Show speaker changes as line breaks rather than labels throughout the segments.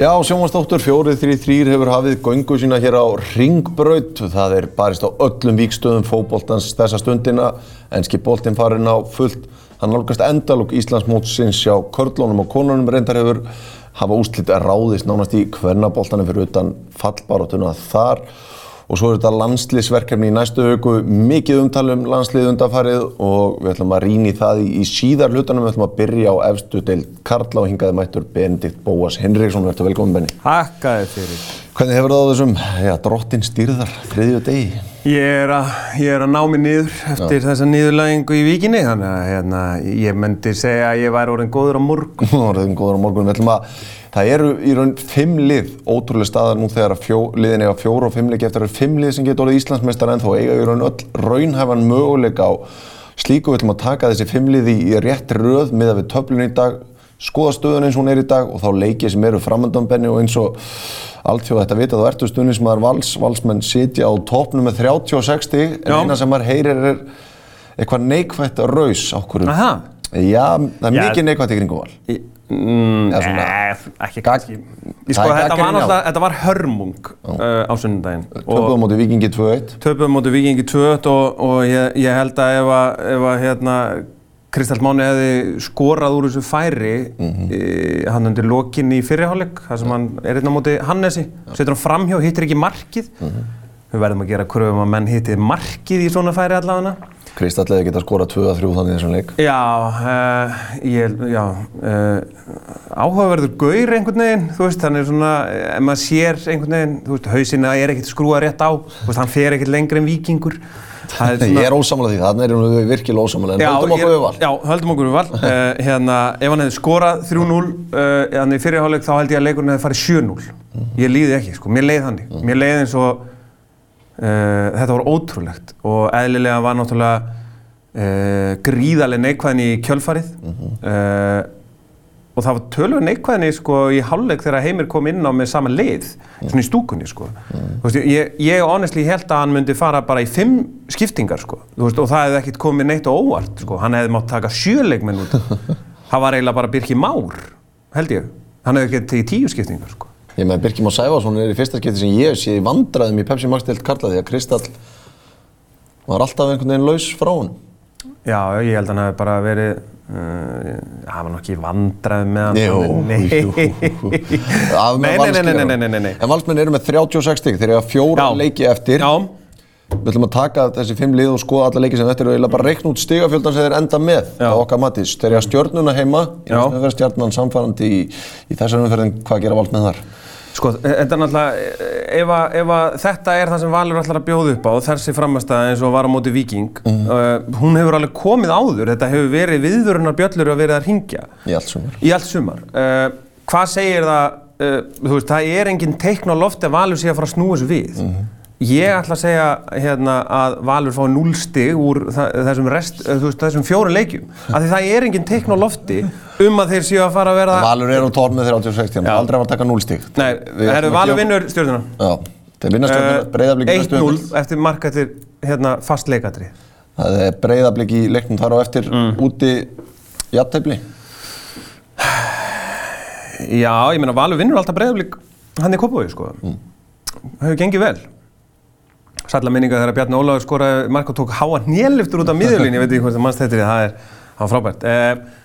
Já, sjónvarsdóttur 433 hefur hafið göngu sína hér á Ringbraut. Það er barist á öllum víkstöðum fókbóltans þessa stundina. Enski bóltinn farin á fullt. Hann nálgast endalúk Íslandsmótsins hjá körlónum og konunum reyndar hefur hafa úslítið að ráðist nánast í hvernabóltanum fyrir utan fallbaróttuna þar. Og svo er þetta landslýsverkefni í næstu hugu, mikið umtalum landslýð undanfarið og við ætlum að rýna í það í, síðar hlutanum. Við ætlum að byrja á efstu deil Karla og hingaði mættur Benedikt Bóas Henriksson. Verður velkominn Benni.
Hakkaði fyrir.
Hvernig hefur það á þessum, já, drottin styrðar þriðju degi?
Ég er, að, ég er að ná mig niður eftir já. þessa niðurlægingu í vikinni þannig að hérna, ég myndi segja að ég væri orðin góður á morgun.
orðin góður á morgun. Að Það eru í raun fimm lið, ótrúlega staðar nú þegar fjó, liðin eiga fjóru og fimm lið eftir að það eru fimm lið sem getur orðið Íslandsmeistar en þó eiga í raun öll raunhæfan möguleika á slíku við ætlum að taka þessi fimm lið í, í rétt röð miða við töflun í dag, skoða stöðun eins og hún er í dag og þá leikið sem eru framöndanbenni og eins og allt þjóð þetta vita þá ertu stundin sem að vals, valsmenn sitja á topnum með 30-60 en Já. eina sem maður heyrir er eitthvað neikvægt raus á hverju. Já, það er mikið neikvægt í kringum val.
Mm, Nei, ekki kannski. Sko, þetta var náttúrulega, þetta var hörmung uh, á sunnundaginn.
Töpuðum mótið Vikingi 2-1.
Töpuðum mótið Vikingi 2-1 og, og ég, ég held að ef að, ef að hérna, Kristall Máni hefði skorað úr þessu færi mm -hmm. e, hann undir lokin í fyrirháleik, þar sem hann er hérna mótið Hannesi, setur hann framhjá, hittir ekki markið. Mm -hmm. Við verðum að gera kröfum að menn hittir markið í svona færi allavega.
Kristall hefði getað skorað 2-3 þannig í þessum leik.
Já, uh, ég, já, uh, áhugaverður gaur einhvern veginn, þú veist, hann er svona, ef maður sér einhvern veginn, þú veist, hausina er ekkert skrúað rétt á, þú veist, hann fer ekkert lengri en vikingur.
Svona... Ég er ósamlega því, þannig erum við virkilega ósamlega, en já, höldum okkur við val.
Já, höldum okkur við val. Uh, hérna, ef hann hefði skorað 3-0, þannig í fyrirháleik þá held ég að leikurinn hefði farið 7-0. Ég líði ekki, sko, mér leiði þannig. Mér leiði eins og Uh, þetta var ótrúlegt og eðlilega var náttúrulega uh, gríðarlega neikvæðin í kjölfarið mm -hmm. Og það var tölur neikvæðin í sko í hálfleik þegar Heimir kom inn á með sama leið, mm. svona í stúkunni sko. Mm. Veist, ég, ég honestly held að hann myndi fara bara í fimm skiptingar sko veist, og það hefði ekkert komið neitt og óvart sko, hann hefði mátt taka sjöleikminn út, það var eiginlega bara Birki Már, held ég, hann hefði getið í tíu skiptingar sko.
Ég með Birkjum og Sæfarsson er í fyrsta skipti sem ég sé vandraðum í Pepsi Max deilt Karla því að Kristall var alltaf einhvern veginn laus frá hann.
Já, ég held að hann hefði bara verið, uh, það var nokkið vandraðum með hann.
Jú, jú, jú.
Nei, nei, nei, nei, nei, nei, nei.
En valsmenn eru með 36 stík, þeir eru að fjóra leiki eftir.
Já.
Við ætlum að taka þessi fimm lið og skoða alla leiki sem þetta eru og ég ætla bara að reikna út stigafjöldan sem þeir enda með á okkar matís. Þeir eru að stjórnuna heima, ég veist að vera stjórnan samfærandi í, í þessar umferðin, hvað gera vald með þar?
Sko, þetta er náttúrulega, ef, að, ef að þetta er það sem Valur ætlar að bjóða upp á, þessi framastæða eins og var á móti Viking, mm. uh, hún hefur alveg komið áður, þetta hefur verið viðvörunar bjöllur að verið að ringja.
Í allt sumar.
Í allt sumar. Uh, hvað segir það, uh, þú veist, það er enginn teikn á lofti að Valur sé að fara að snúa þessu við. Mm. Ég ætla að segja hérna, að Valur fái 0 stig úr þessum, rest, veist, þessum fjóru leikjum. Af því það er enginn teikn á lofti um að þeir séu að fara að verða...
Valur er á tórn með þeirra 86, aldrei að taka 0 stig.
Nei, herru, Valur vinnur stjórnuna.
Já, þeir vinna stjórnuna, uh, breyðablík
vinna stjórnuna. 1-0 eftir marka eftir hérna, fast leikatri.
Það er breyðablík í leiknum þar á eftir mm. úti jættæfli.
Já, ég meina Valur vinnur alltaf breyðablík hann í Kópavíu, sko. Mm. Það hefur gengið vel. Sætla minninga þegar Bjarni Óláður skoraði marka og tók háa néliftur út af miðjulín, ég veit ekki hvort það mannst þetta er, það er, það var frábært. Eh,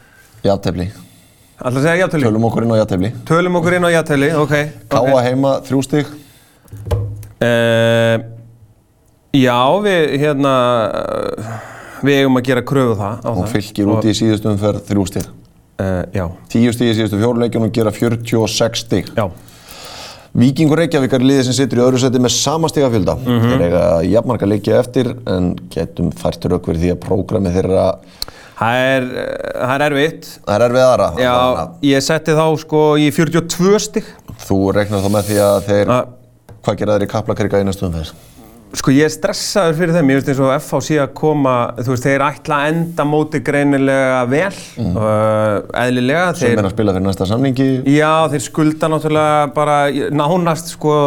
játefli.
Alltaf segja játefli?
Tölum okkur inn á játefli.
Tölum okkur inn á játefli, ok.
Káa okay. heima, þrjú stygg.
Eh, já, við, hérna, við eigum að gera kröfu það.
Og það. fylgir út í síðustu umferð þrjú stygg.
Eh, já.
Tíu stygg í síðustu fjóruleikjum og gera 46 stygg.
Já.
Vikingur Reykjavík er liðið sem situr í öðru seti með sama stigafjölda. Mm -hmm. Þeir eiga jafnmarka leikja eftir en getum fært raukverð því að prógrami þeirra...
Það er, það er erfitt.
Það er erfið aðra.
Já, ég setti þá sko í 42 stig.
Þú regnar þá með því að þeir, A hvað gera þeir í kaplakrika næstum þess?
Sko ég er stressaður fyrir þeim, ég veist eins og FH sé að koma, þú veist, þeir ætla að enda móti greinilega vel, mm. uh, eðlilega.
Sem er að spila fyrir næsta samningi.
Já, þeir skulda náttúrulega bara nánast sko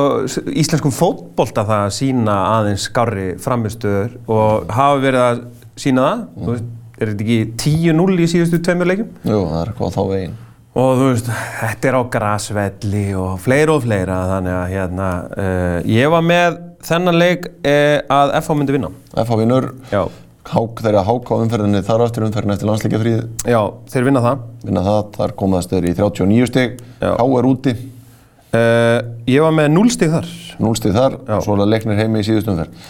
íslenskum fótbolta það að sína aðeins skári framistöður og hafa verið að sína það, mm. þú veist, er þetta ekki 10-0 í síðustu tveimur leikum?
Jú, það er hvað þá veginn.
og þú veist, þetta er á grasvelli og fleira og fleira þannig að hérna, uh, ég var með þennan leik uh, að FH myndi vinna.
FH vinnur,
Já,
hák, þeirra háká umferðinni þar á eftir umferðinni eftir landsleikja fríð
já þeir vinna það.
Vinna það, þar komaðast þeir í 39 stig.
Já.
K er úti,
uh, Ég var með 0 stig þar.
0 stig þar svo er leiknir heimi í síðust umferð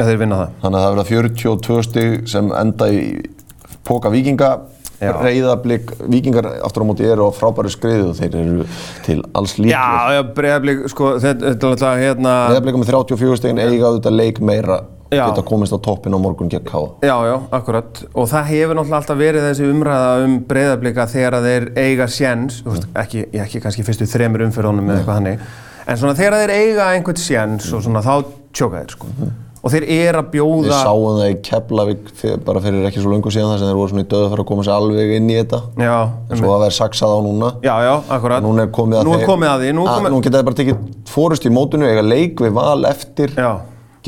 Já, þeir vinna það.
Þannig að það verða 42 stig sem enda í póka vikinga reyðablík, vikingar aftur á móti eru á frábæri skriðu og þeir eru til alls líkir
Já, já, breiðablík, sko, þetta þetta er alltaf hérna
reyðablíka með 34 stigin eiga auðvitað leik meira
Já.
geta komist á toppin á morgun gegn K
Já, já, akkurat. Og það hefur náttúrulega alltaf verið þessi umræða um breyðablika þegar þeir eiga séns, veist, ekki, ekki kannski fyrstu þremur umfyrðunum eða eitthvað hannig, en svona þegar þeir eiga einhvern séns og svona þá tjóka þeir, sko. Og þeir eru að
Við
bjóða...
sáum það í Keflavík bara fyrir ekki svo löngu síðan þar sem þeir voru svona í döðu fyrir að koma sér alveg inn í þetta.
Já,
en svo að vera saksað á núna.
Já, já, akkurat.
Núna er komið að
Nú er
þeir-
komið að því, nú
að,
komið...
Nú geta þeir bara tekið fórust í mótinu, eiga leik við val eftir.
Já,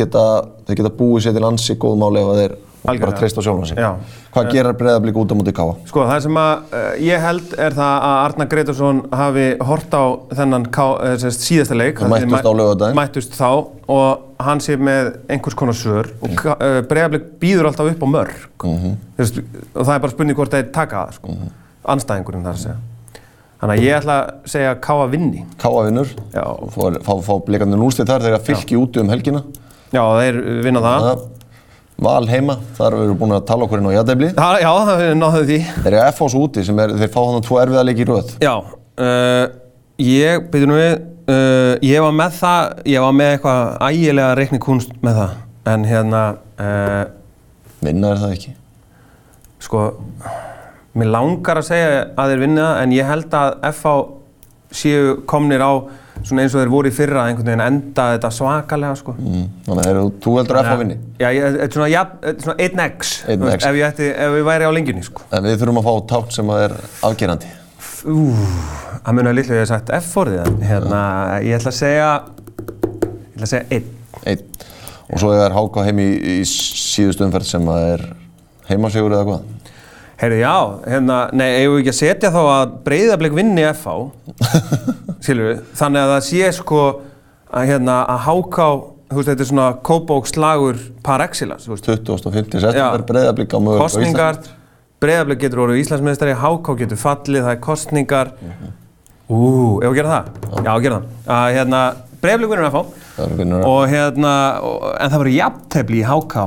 geta, þeir geta búið sér til ansi góð máli ef að þeir bara
Algjörlega.
treyst á sjálfum sig
Já.
Hvað gerir breyðablík út á móti káa?
sko, það sem að uh, ég held er það að Arnar Gretarsson hafi hort á þennan ká, uh, sérst, síðasta leik. Þar
mættust á laugardaginn.
Mættust þá og hann sé með einhvers konar svör og uh, Breiðablík býður alltaf upp á mörg.
Mhm.
Þú veist, og það er bara spurning hvort þeir taka það, sko. Anstæðingurinn þar að segja. Þannig að ég ætla að segja Káa vinni.
Káa vinnur,
Já.
fá, fá, fá blikandi núlstið þar þegar fylki úti um helgina
Já, þeir vinna það.
Það- Val heima, þar við búin að tala okkur inn á jæðdefli
Ha, já, það náðu því.
Þeir eru FOS úti sem er, þeir fá þannig tvo erfiða leiki í röð
Já, uh, ég, byrju nú við, uh, ég var með það, ég var með eitthvað ægilega reiknikunst með það. En hérna, uh,
Vinna er það ekki
sko, mér langar að segja að þeir vinna það, en ég held að FH séu komnir á svona eins og þeir voru í fyrra einhvern veginn enda þetta svakalega sko.
mm. Þannig að þú heldur að FO vinni
Já, þetta er svona, ja, svona 1x,
Einn
þú veist, ef ég ætti, ef ég væri á lengjunni sko.
En við þurfum að fá tátt sem að er afgerandi
Ú, það mun að litlu ég hef sagt F-forðið, en hérna, ég ætla að segja, ég ætla að segja 1.
Einn Og svo er Háka heim í, í síðustu umferð sem að er heimasigur eða hvað
Heyrðu, já, hérna, nei, eigum við ekki að setja þá að breyðablik vinni FH, skilur við, þannig að það sé sko að hérna, að háká, þú veist, þetta er svona kópókslagur par excellence, þú veist,
2050 september breyðablík á möguleika á
kostningar, breyðablik getur orðið Íslandsmeistari, háká getur fallið, það er kostningar, ú, ef við gera það? Já, gera það, að hérna, breyðablik vinnur FH og hérna, og, en það verður jafntefli í háká,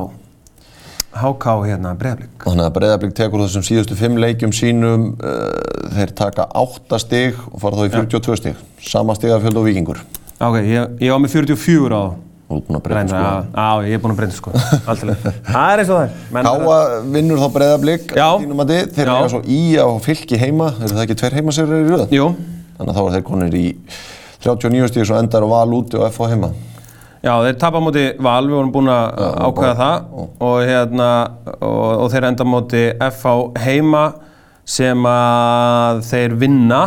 háká, hérna, breyðablik.
Þannig að breyðablík tekur þessum síðustu fimm leikjum sínum uh, þeir taka 8 stig og fara þá í 42 stig. Sama stigafjöld og vikingur
Ok, ég, ég var með 44 á
Þú ert búin að breyta sko.
já, ég er búinn að breyta sko. Alltaf Það er eins og það er.
Káa vinnur þá breyðablík
Já.
Þeir
Já.
eru svo í á fylki heima. Eru það ekki tveir heimasegrar í röð?
Jú,
Þannig að þá er þeir konir í 39 stig svo endar og val úti og FH heima
já, þeir tapa móti Val, við vorum búin að ákveða það. Og hérna, og, og þeir enda móti FH heima sem að þeir vinna.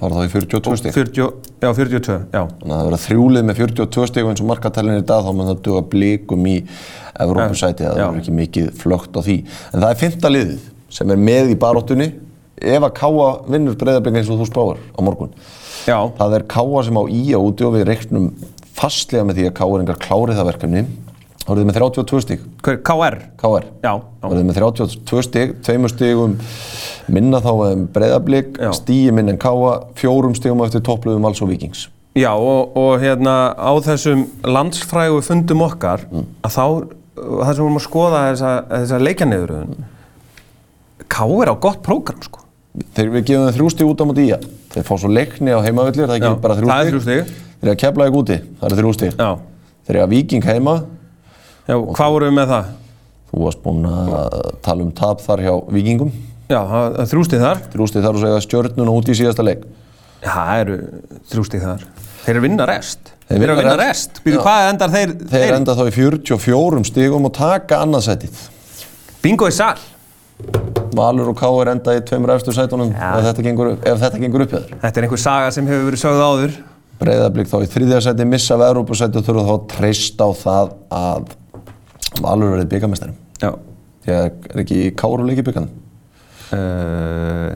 Fara þá í 42 stig.
40, já, 42, já.
Þannig að það verða þrjúlið með 42 stig og eins og markatælinn í dag þá mun það duga blikum í Evrópusæti það verður ekki mikið flögt á því. En það er fymta liðið sem er með í baróttunni ef að Káa vinnur breyðablika eins og þú spáir á morgun.
Já,
það er Káa sem á í á úti og við reiknum fastlega með því að Káa engar klárið það verkefni. Verður þið með 32 stig.
Hver, KR
KR
Já, já,
verður þið með 32 stig, tveimur stigum minna þá en breyðablík
Já.
stíi minn en Káa, fjórum stigum eftir topplöfum alls og vikings
já og, og hérna á þessum landsfrægu fundum okkar að þá, það sem við erum að skoða þessa, þessa leikjanniðuröðun KR á gott prógram sko.
Þeir við gefum þeim þrjú stig út á móti í að þeir fá svo leikni á heimavellir, það er ekki bara þrjú
þrjú.
Þeir eru að kepla ekki úti, það eru þrjú
Já,
Þeir eru að viking heima
já hvað vorum við með það?
Þú varst búinn að tala um tap þar hjá vikingum
Já, er þrjústið þar.
Þrjú stig þar og segja stjörnuna út í síðasta leik
Já, það eru þrjústið þar. Þeir eru að vinna rest.
Þeir
Þeir eru að
vinna rest.
rest. Býtu,
Já.
hvað endar þeir?
Þeir enda þá í 44 stigum og taka annarsætið
Bingo í sal.
Valur og Káur enda í tveimur efstu sætunum ef þetta gengur, upp hjá þér
Þetta er einhver saga sem hefur verið sögð áður.
Breiðablík þá í þriðja sæti, missa af Evrópusæti og þurfa þá að treysta á það að Valur verið byggamestari
Já.
Því að er ekki Káur og leiki byggan
Uh,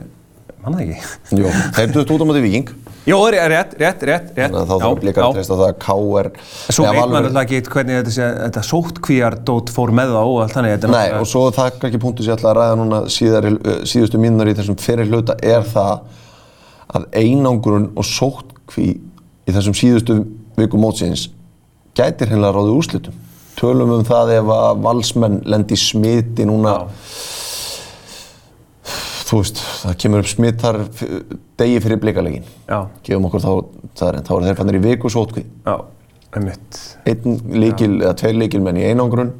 Mann það ekki.
Jó, þeir dutt út á móti viking
Jó, rétt, rétt, rétt, rétt.
Þannig að þá þarf líka að treysta á það að K.R.
Svo veit maður alltaf ekki hvernig þetta, sé, þetta sóttkvíjardót fór með þá og allt þannig. Er
Nei,
náttúrulega-
og svo það er ekki punktu sem ég ætla að ræða núna síðar, síðustu mínunar í þessum fyrir hluta er það að einangrun og sóttkví í þessum síðustu viku mótsins gætir hennilega ráðið úrslitum. Tölum um það ef að valsmenn lendi í smiti núna. Þú veist, það kemur upp smitt þar f- degi fyrir blikalegin
Já,
gefum okkur þá, það er, þá er þeir fannir í viku
já, einmitt.
einn líkil eða tveir líkilmenn í einangrun.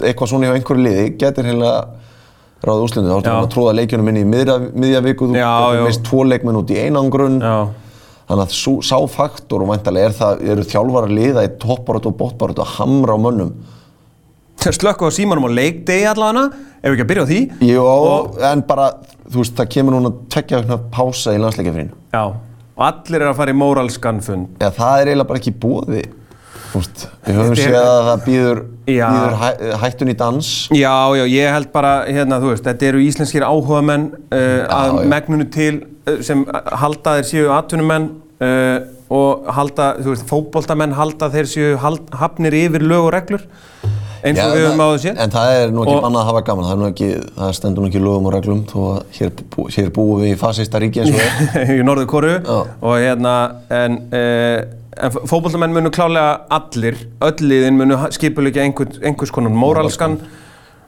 Eitthvað svona hjá einhverju liði getur heila ráðið úrslindu þá
Já.
búin að tróða leikjunum inn í miðja viku. Þú
Já, já.
mist tvo leikmenn út í einangrun.
Já,
þannig að sú, sá faktor og væntalega er það eru þjálfar að liða í toppbarötu og botbarötu að hamra á mönnum
slökku á símanum og leikdegi allavega, ef við ekki að byrja á því.
Jó, en bara, þú veist, það kemur núna tveggja vegna pása í landsleikjafrinu
Já, og allir eru að fara í móralskan fund.
Já, það er eiginlega bara ekki búið Veist, við höfum séð að það býður,
Já.
býður hæ, hættun í dans
Já, já, ég held bara, hérna, þú veist, þetta eru íslenskir áhugamenn uh, að
já.
megnunu til uh, sem halda þeir séu atvinnumenn uh, og halda, þú veist, fótboltamenn halda þeir séu hald, hafnir yfir lög og reglur eins og
Já,
við höfum
það-
áður séð.
En það er nú ekki
Og-
bannað að hafa gaman, það, er nú ekki, það stendur nú ekki lögum og reglum þó að hér, bú, hér búum við í fasista ríki eins og við.
í Norður Kóru
Já.
og hérna en, uh, en fótboltamenn munu klálega allir, öll liðin munu skipulegja einhvers, einhvers konar móralskan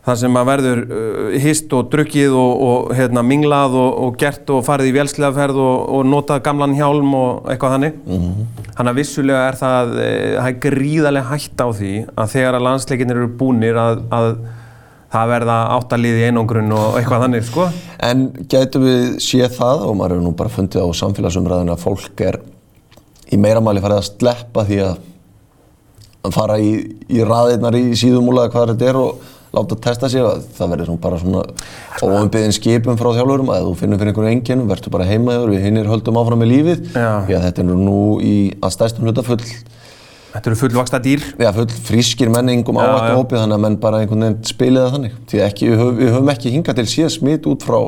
þar sem að verður uh, hist og drukkið og, og hérna, minglað og, og gert og farið í vélslegaferð og, og notað gamlan hjálm og eitthvað þannig. Þannig að vissulega er það uh, það er gríðarlega hætt á því að þegar að landsleikinir eru búnir að, að það verða áttalið í einangrun og eitthvað þannig sko.
En gætum við séð það, og maður hefur nú bara fundið á samfélagsumræðinu að fólk er í meira mæli farið að sleppa því að, að fara í, í raðirnar í síðumúla hvað þetta er og láta testa sig að það verður bara svona óumbyðin skipum frá þjálfurum að þú finnur fyrir einhverju enginum, verður bara heimaður, við hinnir höldum áfram með lífið.
Já.
Já, þetta er nú í að stærstum hluta full
Þetta eru fullvaksta dýr
Já, full frískir menningum ávættu
já.
hópið þannig að menn bara einhvern veginn spilið það þannig. Því ekki, við, höfum, við höfum ekki hingað til síðan smit út frá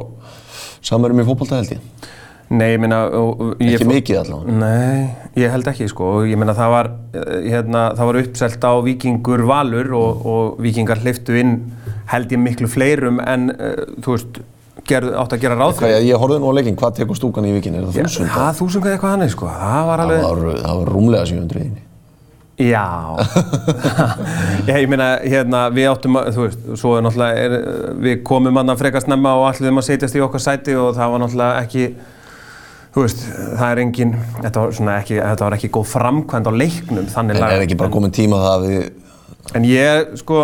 samarum í fótbolta held ég.
Nei, ég meina
Ekki
fó-
mikið allavega.
Nei, ég held ekki sko ég meina það var eh, hérna, það var uppselt á vikingur valur og, og vikingar hleyftu inn held ég miklu fleirum en uh, þú veist, gerðu, átt að gera ráð
Hvað, ég, ég horfði nú á leikinn, hvað tekur stúkan í vikin? Er það þúsund?
Það þúsund eða eitthvað hann sko, það var
Það
alveg
var, það var rúmlega 700 inni.
Já, ég meina hérna við áttum að, þú veist, svo er náttúrulega er, við komum hann að frekast nefna og allir að setjast í okkar sæti og það var náttúrulega ekki þú veist, það er engin þetta var, ekki, þetta var ekki góð framkvæmd á leiknum þannig
En
lagað.
er ekki bara komin tíma það að við,
En ég, sko,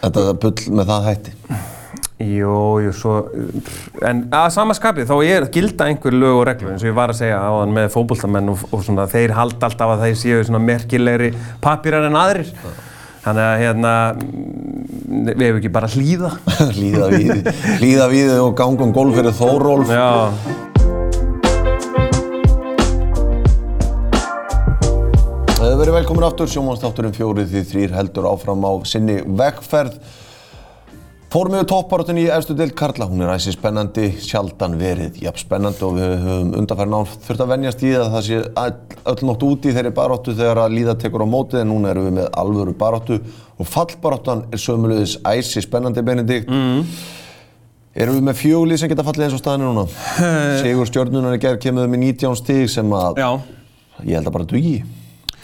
þetta bull með það hætti?
jú, jú, svo, en að sama skapið þá er gilda einhver lög og reglur eins og ég var að segja áðan með fótboltamenn og, og svona, þeir halda alltaf að þeir séu svona merkilegri papírar en aðrir. Þannig að hérna, við hefum ekki bara hlýða.
hlýða við, hlýða við og ganga um gólf fyrir Þórólf.
Já,
Það hefur verið velkomin aftur, sjómanstátturinn fjórið því þrýr heldur áfram á sinni vegferð. Fórum við topparötun í efstu deild Karla, hún er æsi spennandi, sjaldan verið, jafn spennandi og við höfum undanfærin án þurft að venjast í það að það sé öll, nótt úti í þeirri baróttu þegar að líða tekur á mótið en núna erum við með alvöru baróttu og fallbaróttan er sömulegis æsi spennandi Benedikt. Mm. Erum við með fjögulið sem geta fallið eins og staðinu núna? Sigur stjórnunar í gerð kemur með 19 stíg sem að
já,
ég held að bara dugi.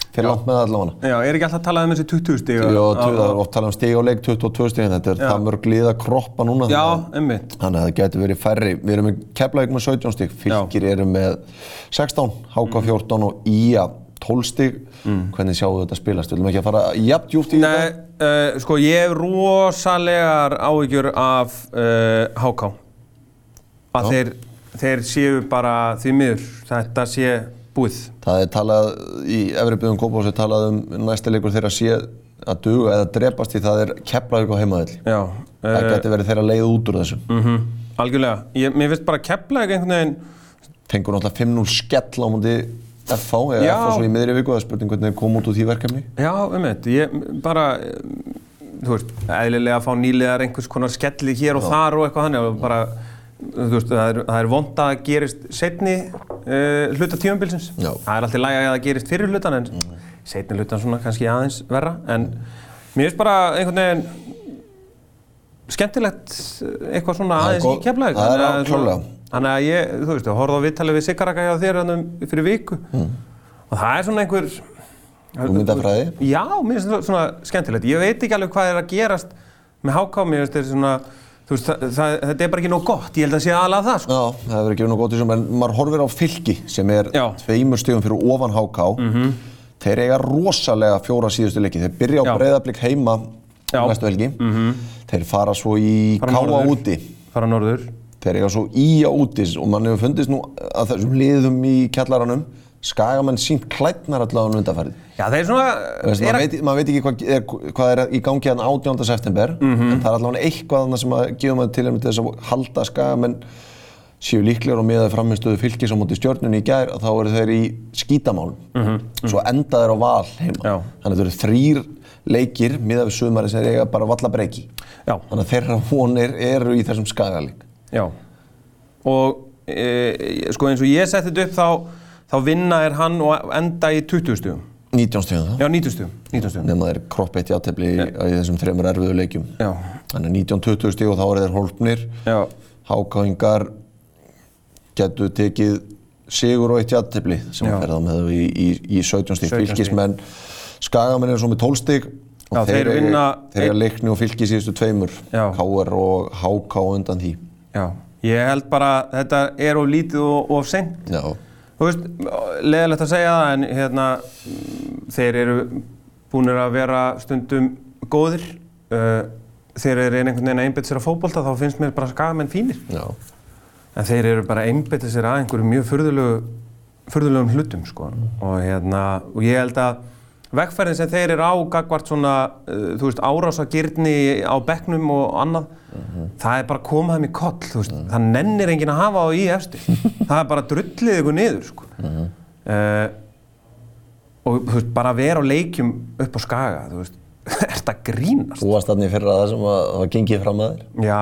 Fyrir langt með allavega.
já, er ekki alltaf að tala um þessi 20 stíg?
Jó, það er oft talað um stíg á leik 22 stíg, þetta er það mörg lið að kroppa núna.
Já, einmitt.
Þannig að það getur verið færri. Við erum með Keflavík með 17 stíg, Fylkir eru með 16, HK 14 og IA 12 stíg. Hvernig sjáu þetta spilast? Viljum ekki að fara jafn djúpt í
Mm. Nei, uh, sko ég hef rosalegar áhyggjur af uh, HK að þeir, þeir séu bara því miður, þetta sé búið
Það er talað, í efri byggðum Kópavós er talað um næsta leikur þeirra sé að duga eða drepast í það er Keflavík á heimaðill.
Já,
Það
uh,
getur verið þeirra leið út úr þessu.
mm algjörlega ég, Mér finnst bara Keflavík einhvern veginn
Fengur náttúrulega 5-0 skell á múndi FH eða
Já.
FH svo í miðri viku, er spurning hvernig þeir koma út úr því verkefni.
Já, um þetta, ég bara um, þú veist, eðlilega að fá nýliðar einhvers konar skelli hér og þar og eitthvað þannig veist, það er, það er vond að gerist setni uh, hluta tímambilsins
Já.
það er alltaf læg að það gerist fyrir hlutan en setni hlutan svona kannski aðeins verra en mér finnst bara einhvern veginn skemmtilegt eh, eitthvað svona aðeins í keflaug
það er á- klárlega.
þannig að ég, þú veist, horfði á viðtalið við Sigaraka hjá þér hann fyrir viku
Mm.
og það er svona einhver
Hugmyndafræði?
Já, mér finnst það svona skemmtilegt. Ég veit ekki alveg hvað er að gerast með HK, mér finnst þetta svona, þú veist, það, það, þetta er bara ekki nóg gott. Ég held að sé aðalega það, sko.
Já, það hefur ekki verið nú gott í þessum, en maður horfir á fylki sem er
Já.
Tveimur stífum fyrir ofan HK. Þeir eiga rosalega fjóra síðustu leiki. Þeir byrja á breyðablík heima
Já.
Næstu helgi. Þeir fara svo í
Fara
Káa
norður.
úti.
Fara norður.
Þeir eiga svo í á úti og mann hefur fundist nú að þessum liðum í kjallaranum skagamenn sínt klætnar allavega undanfærið.
Já, þeir svona...
Veist,
er
maður,
að-
veit, maður veit ekki hvað er, hvað er í gangi hérna 18. september
Mhm.
en það er allavega eitthvað annað sem að gefa maður til þess að halda skagamenn séu líklegur og miðaði framistuðu fylgis á móti stjórnunni í gær og þá eru þeir í skítamálum svo enda þeir á val heima
Mhm, Já.
þannig að þeir eru þrýr leikir miðað við sumari sem þeir eiga bara valla breyki
Já,
þannig að þeirra vonir eru í þessum skagaleik
já. Og, e, sko, eins og ég setti þetta upp þá, þá vinna er hann og enda í 20 stugum.
19 stíðum það
Já, 90 stugum. 90 stugum.
nema þeir kropp eitt játefli í, í þessum þremur erfiðu leikjum
Já.
þannig að 19-20 stíð og þá eru þeir hólpnir
Já.
Hákáingar getur tekið sigur og eitt jættibli sem
Já.
fer þá með þau í, í, í 17 stík
17 stig.
fylgismenn, skagamenn eru svo með 12 stík og
Já, þeir
eiga-
vinna-
þeir eiga leikni og fylgi síðustu tveimur
Já.
KR og HK undan því
Já. Ég held bara, þetta er of lítið og of seint.
Já,
Þú veist, leðilegt að segja það en hérna, mm, þeir eru búinir að vera stundum góðir. Uh, þeir eru einhvern veginn að einbetta sér að fótbolta þá finnst mér bara skagamenn fínir.
já,
En þeir eru bara að einbetta sér að einhverju mjög furðulegum hlutum sko. Og hérna, og ég held að vegferðin sem þeir eru á gagvart svona, uh, þú veist, árásagirni á bekknum og annað, það er bara að koma þeim í koll, þú veist, það nennir enginn að hafa á í efstu. það er bara drullið ykkur niður, sko. Uh, og þú veist, bara að vera á leikjum upp á skaga, þú veist, er þetta grínast?
þú varst í fyrra það sem að, það gengið fram að þér
Já,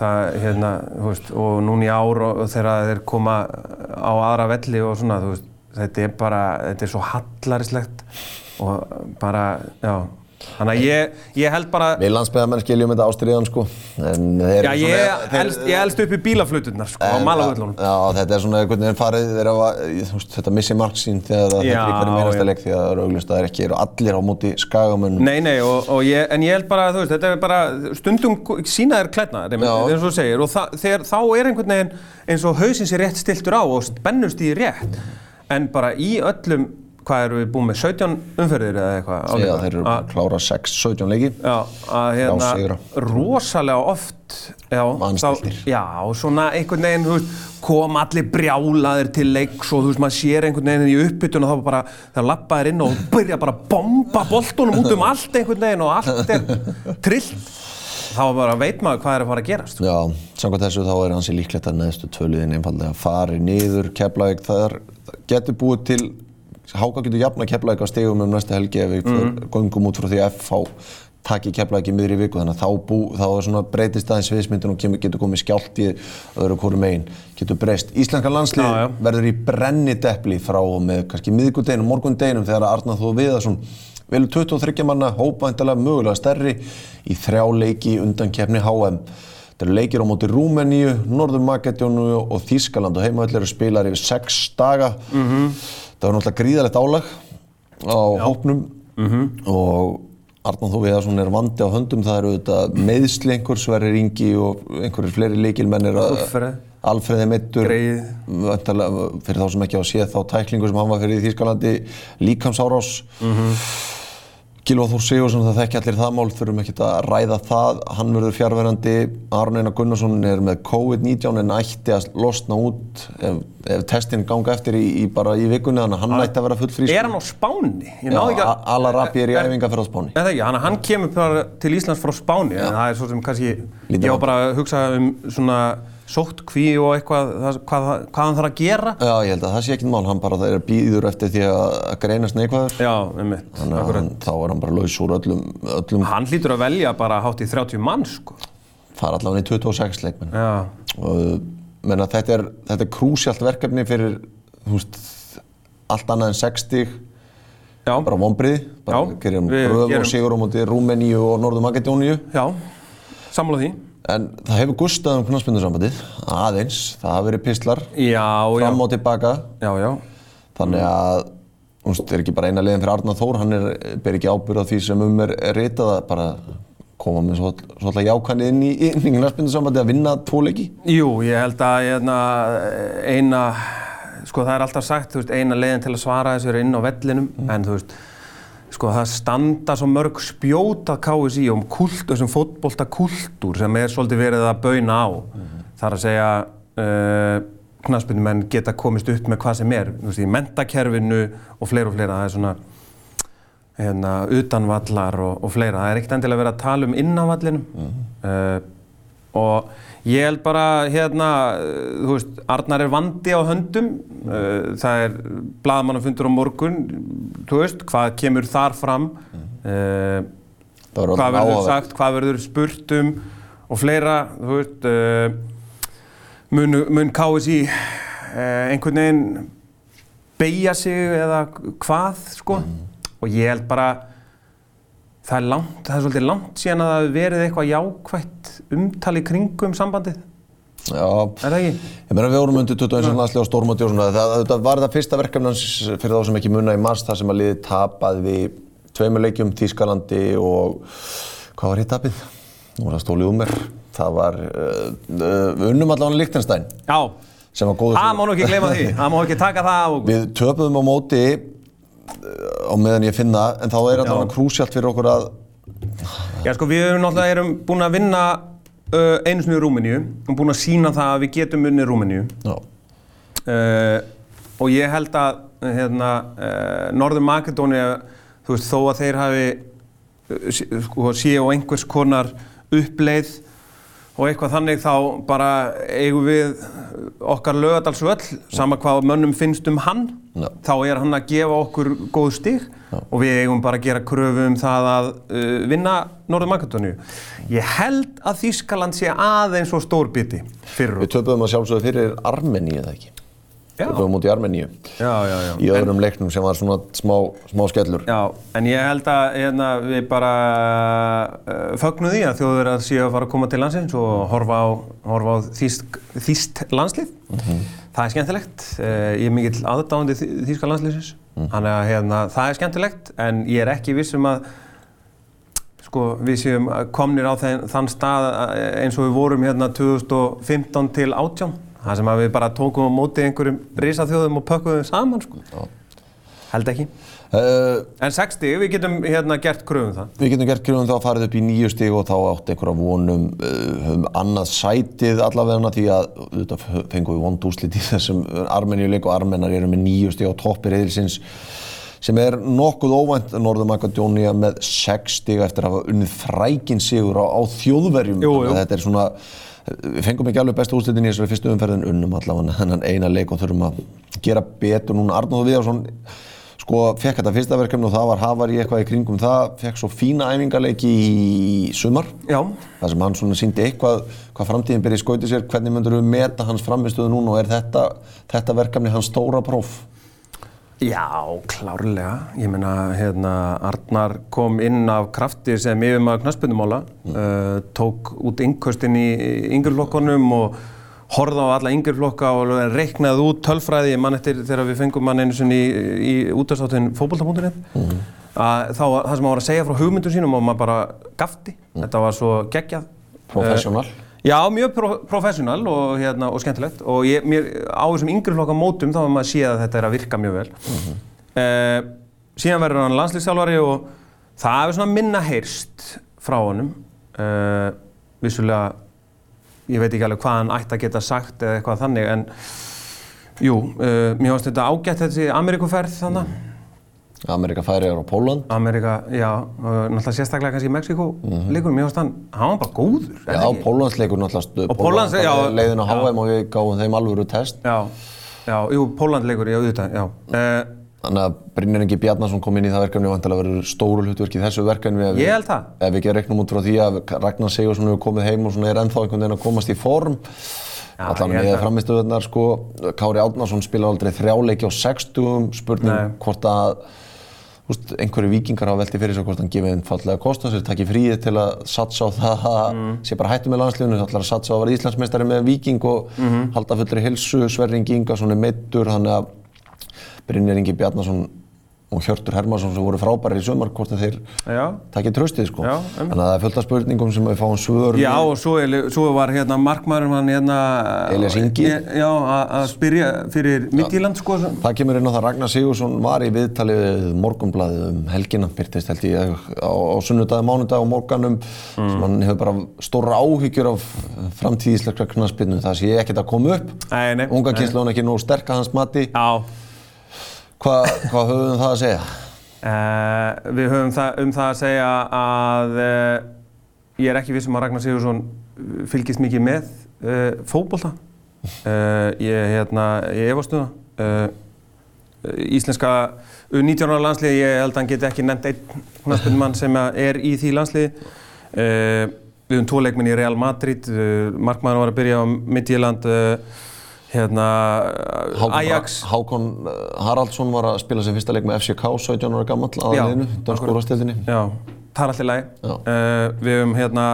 það, hérna, þú veist, og núna í ár og, og þegar þeir koma á aðra velli og svona, þú veist, þetta er bara, þetta er svo hallarislegt og bara, já, þannig að ég, ég held bara,
Við landsbyðamenn skiljum þetta ástriðan sko þeir
já, ég,
svona- þeir-
elst, ég elst upp í bílafluturnar, sko, á
En,
malavöllunum.
Já, já, þetta er svona einhvern veginn farið þeir hafa, veist, þetta missi mark sín þegar þetta er í hverju meinasta leik því að það eru auglust að það er ekki, eru allir á móti skagamönnum
Nei, nei, og, og ég, en ég held bara, þú veist, þetta er bara, stundum sína þér klædna,
Já.
eins og þú segir, og það, þegar, þá er einhvern veginn eins og hausinn sér rétt stiltur á og spennust í rétt, en bara í öllum, hvað eru við búin með, 17 umferðir eða eitthvað?
Já, þeir eru
Að-
klára 6-17 leiki
Já, að hérna, rosalega oft, þá- já, og svona einhvern veginn, þú veist, kom allir brjálaðir til leiks og þú veist, maður sér einhvern veginn í uppbytun og þá bara, það lappaðir inn og byrja bara að bomba boltunum út um allt einhvern veginn og allt er trillt. Þá bara veit maður hvað er að fara að gerast.
Já, samkvæmt þessu þá er hansi líklegt að neðstu töluðin einfallega fari niður Keflavík, það getur búið til Háka getur jafna Keflavík á stegum um næsta helgi ef við mm. göngum út frá því að FH taki Keflavík í miðri viku þannig að þá, bú, þá er svona breytist aðeins viðsmyndun og getur komið skjált í öðru hvoru megin, getur breyst Íslenska landslið
Já, já.
verður í brenni deppli frá með kannski miðgudeginum, morgundeginum þegar Arnar Þóð Viðarsson velur 23 manna hópvæntalega mögulega stærri í þrjá leiki undan kefni HM. Þetta eru leikir á móti Rúmeníu, Norður Makedjónu og Þískaland og heimavöld eru spilar yfir sex daga. Það var náttúrulega gríðalegt álag á hópnum og Arnar Þóð Viðarsson er vandi á höndum. Það eru auðvitað meðsli einhver, Sverrir Ingi og einhverjir fleiri leikilmenn að
Alfreð.
Alfreð meittur
Greyið.
Væntanlega, fyrir þá sem ekki á að sé þá tæklingu sem hann var fyrir í Þýskalandi líkamsárás mm -hmm. Gilva Þór Sigursson, það þekki allir það mál þurfum ekki að ræða það. Hann verður fjárverandi, Aron Einar Gunnarsson er með COVID-19 en ætti að losna út ef, ef testin ganga eftir í, í bara í vikunni. Þannig að hann ætti að vera full frísk
Er hann á Spáni? Ég náði ekki
Já,
að...
Ala Rabi er í æfingarferð á Spáni.
Er það ekki, hann, hann kemur til Íslands frá Spáni, en það er svo sem kannski,
Lítið
ég
vant.
bara að hugsa um svona sóttkví og eitthvað, það, hvað, hvað hann þarf að gera.
Já, ég held að það sé ekkert mál, hann bara það er býður eftir því að að greinast neikvæður.
Já, einmitt,
þannig að þá er hann bara laus úr öllum, öllum
Hann hlýtur að velja bara hátt í 30 mann, sko.
fara allavega í 26 leikmenn.
Já,
og menna, þetta er, þetta er krúsjalt verkefni fyrir þú veist, allt annað en 60
Já,
bara vonbriði, bara
Já,
gerum
við
bröð
gerum-
og sigur á móti Rúmeníu og Norður Makedóníu
já, sammála því.
En það hefur gustað um knarsbyndursambandið aðeins, það hafa verið
já,
fram og tilbaka.
Já, já.
þannig að þú veist, er ekki bara eina leiðin fyrir Arnar Þór hann er, ber ekki ábyrð á því sem um er, ritað að bara koma með svolítið jákanni inn í, í knarsbyndursambandið að vinna tvo leiki?
Jú, ég held að hérna, eina, sko það er alltaf sagt, þú veist, eina leiðin til að svara þessu er inn á vellinum, en þú veist, sko það standa svo mörg spjót að KSI um kult, þessum fótbolta kultúr sem er svolítið verið að bauna á. Það er að segja, uh, knaspinnumenn geta komist upp með hvað sem er, þú veist, í mentakerfinu og fleira og fleira, það er svona, hérna, utanvallar og, og fleira. Það er ekkert endilega verið að tala um inn á vallinum. Uh, og ég held bara, hérna, uh, þú veist, Arnar er vandi á höndum. Uh, það er blaðmannafundur á morgun, þú veist, hvað kemur þar fram. Uh,
Það verður
hvað verður sagt, hvað verður spurt um og fleira, þú veist, uh, mun, mun KSI uh, einhvern veginn beigja sig eða hvað, sko. Og ég held bara, það er langt, það er svolítið langt síðan að það verið eitthvað jákvætt umtali kringum sambandið,
Já,
er það ekki?
ég meina við vorum undir 21. landslega og stórmóti og svona það, það var það fyrsta verkefni hans fyrir þá sem ekki munna í mars þar sem að liði tapaði við tveimur leikjum Þýskalandi og hvað var hitt tapið? Nú var það stólið um mér það var uh, unnum allavega Lichtenstein
Já,
sem var góður
það má nú ekki gleyma því, það má ekki taka það.
Við töpuðum á móti á meðan ég finna en þá er þetta krúsjalt fyrir okkur að
Já, sko, við erum náttúrulega erum búin að vinna uh, einu í Rúmeníu. Og búin að sína það að við getum unnið Rúmeníu.
já,
Uh, og ég held að hérna, uh, Norður Makedónia, þú veist, þó að þeir hafi uh, sko, séu á einhvers konar uppleið og eitthvað þannig þá bara eigum við okkar lögadalsvöll, sama hvað mönnum finnst um hann,
Já.
þá er hann að gefa okkur góð stig og við eigum bara að gera kröfu um það að uh, vinna Norður Makedóniu. Ég held að Þýskaland sé aðeins svo stór biti fyrir
við töpuðum að sjálfsögðu fyrir Armeníu eða ekki Töpuðum út í Armeníu í öðrum leiknum sem var svona smá, smá skellur
Já, en ég held að hérna, við bara uh, fögnum því að þjóður að séu að fara að koma til landsins og horfa á, horfa á þýst, þýst landslið. Það er skemmtilegt. Uh, ég er mikill aðdáðandi þýska landsliðsins. Þannig að hérna, það er skemmtilegt en ég er ekki viss um að sko, við séum komnir á þenn, þann stað eh, eins og við vorum hérna 2015 til 18. Það sem að við bara tókum á móti einhverjum risaþjóðum og pökkuðum saman. Sko.
Já.
Held ekki.
Uh,
En 60, við getum hérna gert kröfum það.
við getum gert grunum þá að farið upp í nýju stig og þá átt einhverja vonum uh, um annað sætið allavega því að auðvitað fengum við vond úslit í þessum Armeníuleik og Armenar eru með nýju stig á toppi reyðilsins sem er nokkuð óvænt Norður Makedónia með sex stig eftir að hafa unnið frækin sigur á, á þjóðverjum
Jú, jú.
Þetta er svona við fengum ekki alveg bestu úrslitin í þessari fyrstu umferðin unnum allavega þennan eina leik og þurfum að gera betur núna. Arnóður Viðarsson sko fekk þetta fyrsta verkefni og það var hafar í eitthvað í kringum það fekk svo fína æfingarleiki í sumar.
Já,
þar sem hann svona síndi eitthvað hvað framtíðin byrja í skauti sér hvernig myndur við meta hans framistöðu núna og er þetta, þetta verkefni hans stóra próf
já, klárlega. Ég meina, hérna, Arnar kom inn af krafti sem yfirmaður knaspunumála, uh, tók út innköstin í yngjurflokkonum og horfði á alla yngjurflokka og reiknaði út tölfræði, mann eftir þegar við fengum hann einu sinni í, í útastáttin fótbolta.net, að þá það sem hann var að segja frá hugmyndum sínum og maður bara gafti, þetta var svo geggjað.
Professional.
Uh, Já, mjög pro professional og, hérna, og skemmtilegt og ég, mér, á þessum yngri flokka mótum þá er maður að sé að þetta er að virka mjög vel. uh, síðan verður hann landslýstjálfari og það hefur svona minna heyrst frá honum. Uh, vissulega, ég veit ekki alveg hvað hann ætti að geta sagt eða eitthvað þannig en jú, uh, mér finnst þetta ágætt þessi Ameríkuferð þannig.
Amerika færiðar og Póland
Amerika, já, náttúrulega sérstaklega kannski Mexiko leikur, mér finnst hann, hann var bara góður.
Já,
ekki?
Pólandsleikur náttúrulega
já,
leiðin á. HM og við gáum þeim alvöru test
Já, já, jú, Póland leikur, já, auðvitað, já. Uh,
Þannig að Brynjar Ingi Bjarnason kom inn í það verkefni og vantilega verður stóru hlutverk í þessu verkefni
Ég held það.
Ef við ekki reiknum út frá því að Ragnar Sigursson hefur komið heim og svona er ennþá einhvern veginn að komast í form
held
með framistuðunar sko, Kári Átnarsson spilar aldrei þrjáleiki á 60 spurning
Nei.
hvort að úst, einhverju vikingar hafa velti fyrir sig hvort hann gefið einfallega kost á sér, takki fríið til að satsa á það að
Mm.
sé bara hættu með landsliðinu, ætlar að satsa á að vera Íslandsmeistari með viking og
Mhm.
halda fullri hilsu, Sverring Ingarsson er meittur, þannig að Brynjar Ingi Bjarnason og Hjörtur Hermansson sem voru frábæri í sömar hvort þeir
Já,
takki tröstið sko.
Já, einmitt.
þannig að það er fullt af spurningum sem við fáum svör
Já, og svo, svo var hérna markmaðurinn hann hérna
Elías Ingi.
Já, að spyrja fyrir Midtjylland sko
Það kemur inn á það Ragnar Sigursson var í viðtali við morgunblæðið um helgina byrtist held ég á, á sunnudag, mánudag og morganum sem hann hefur bara stóra áhyggjur af framtíð íslenskra knaspinu það sé ekkert að koma upp
Nei, nei,
unga
nei.
kynslu ekki nógu sterk að hans mati
Já,
Hva, hvað höfum það að segja?
Uh, við höfum það, um það að segja að uh, ég er ekki viss um að Ragnar Sigursson fylgist mikið með uh, fótbolta. Uh, ég, hérna, ég efast um það. Íslenska U19 ára landsliði, ég held að hann geti ekki nefnt einn knaspunumann sem er í því landsliði. Við höfum tvo leikminn í Real Madrid, markmaður var að byrja á Midtjylland, hérna, Ajax.
Hákon uh, Haraldsson var að spila sem fyrsta leik með FCK 17 ára gammal aðaliðinu, dansku úrvastildinni
Já, það er alltaf læg. Uh, við höfum hérna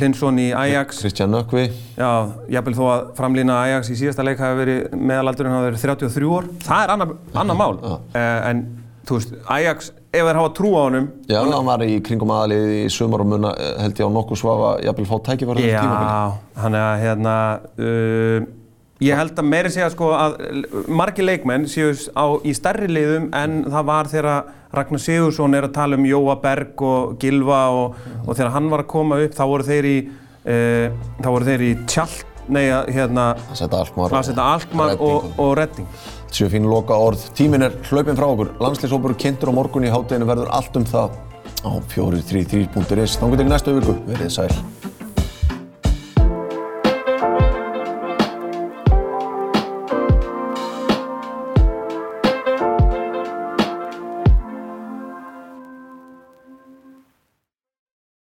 Hlinsson í Ajax.
Kristján Nökkvi
Já, jafnvel þó að framlýna Ajax í síðasta leik hafi verið meðalaldurinn hafi verið 33 ár. Það er annar annar mál. Uh, en þú veist, Ajax, ef þeir hafa trú á honum
Já, hann var í kringum aðalið í sumar og munna held ég á nokkuð svafa jafnvel fá tækifæri þessu tímabili
Já, hann er hérna uh, ég held að meiri segja sko að margir leikmenn séu í stærri liðum en það var þegar Ragnar Sigursson er að tala um Jóa Berg og Gilva og, og þegar hann var að koma upp þá voru þeir í uh, þá voru þeir í tjalt nei, hérna
að setja Alkmaar
að setja Alkmaar og, og Redding
Sjö fín loka orð. Tíminn er hlaupinn frá okkur. Landslýshópur kynntur á morgun í hátteginu verður allt um það á 433.is. Þannig til næstu viku. Verið sæl.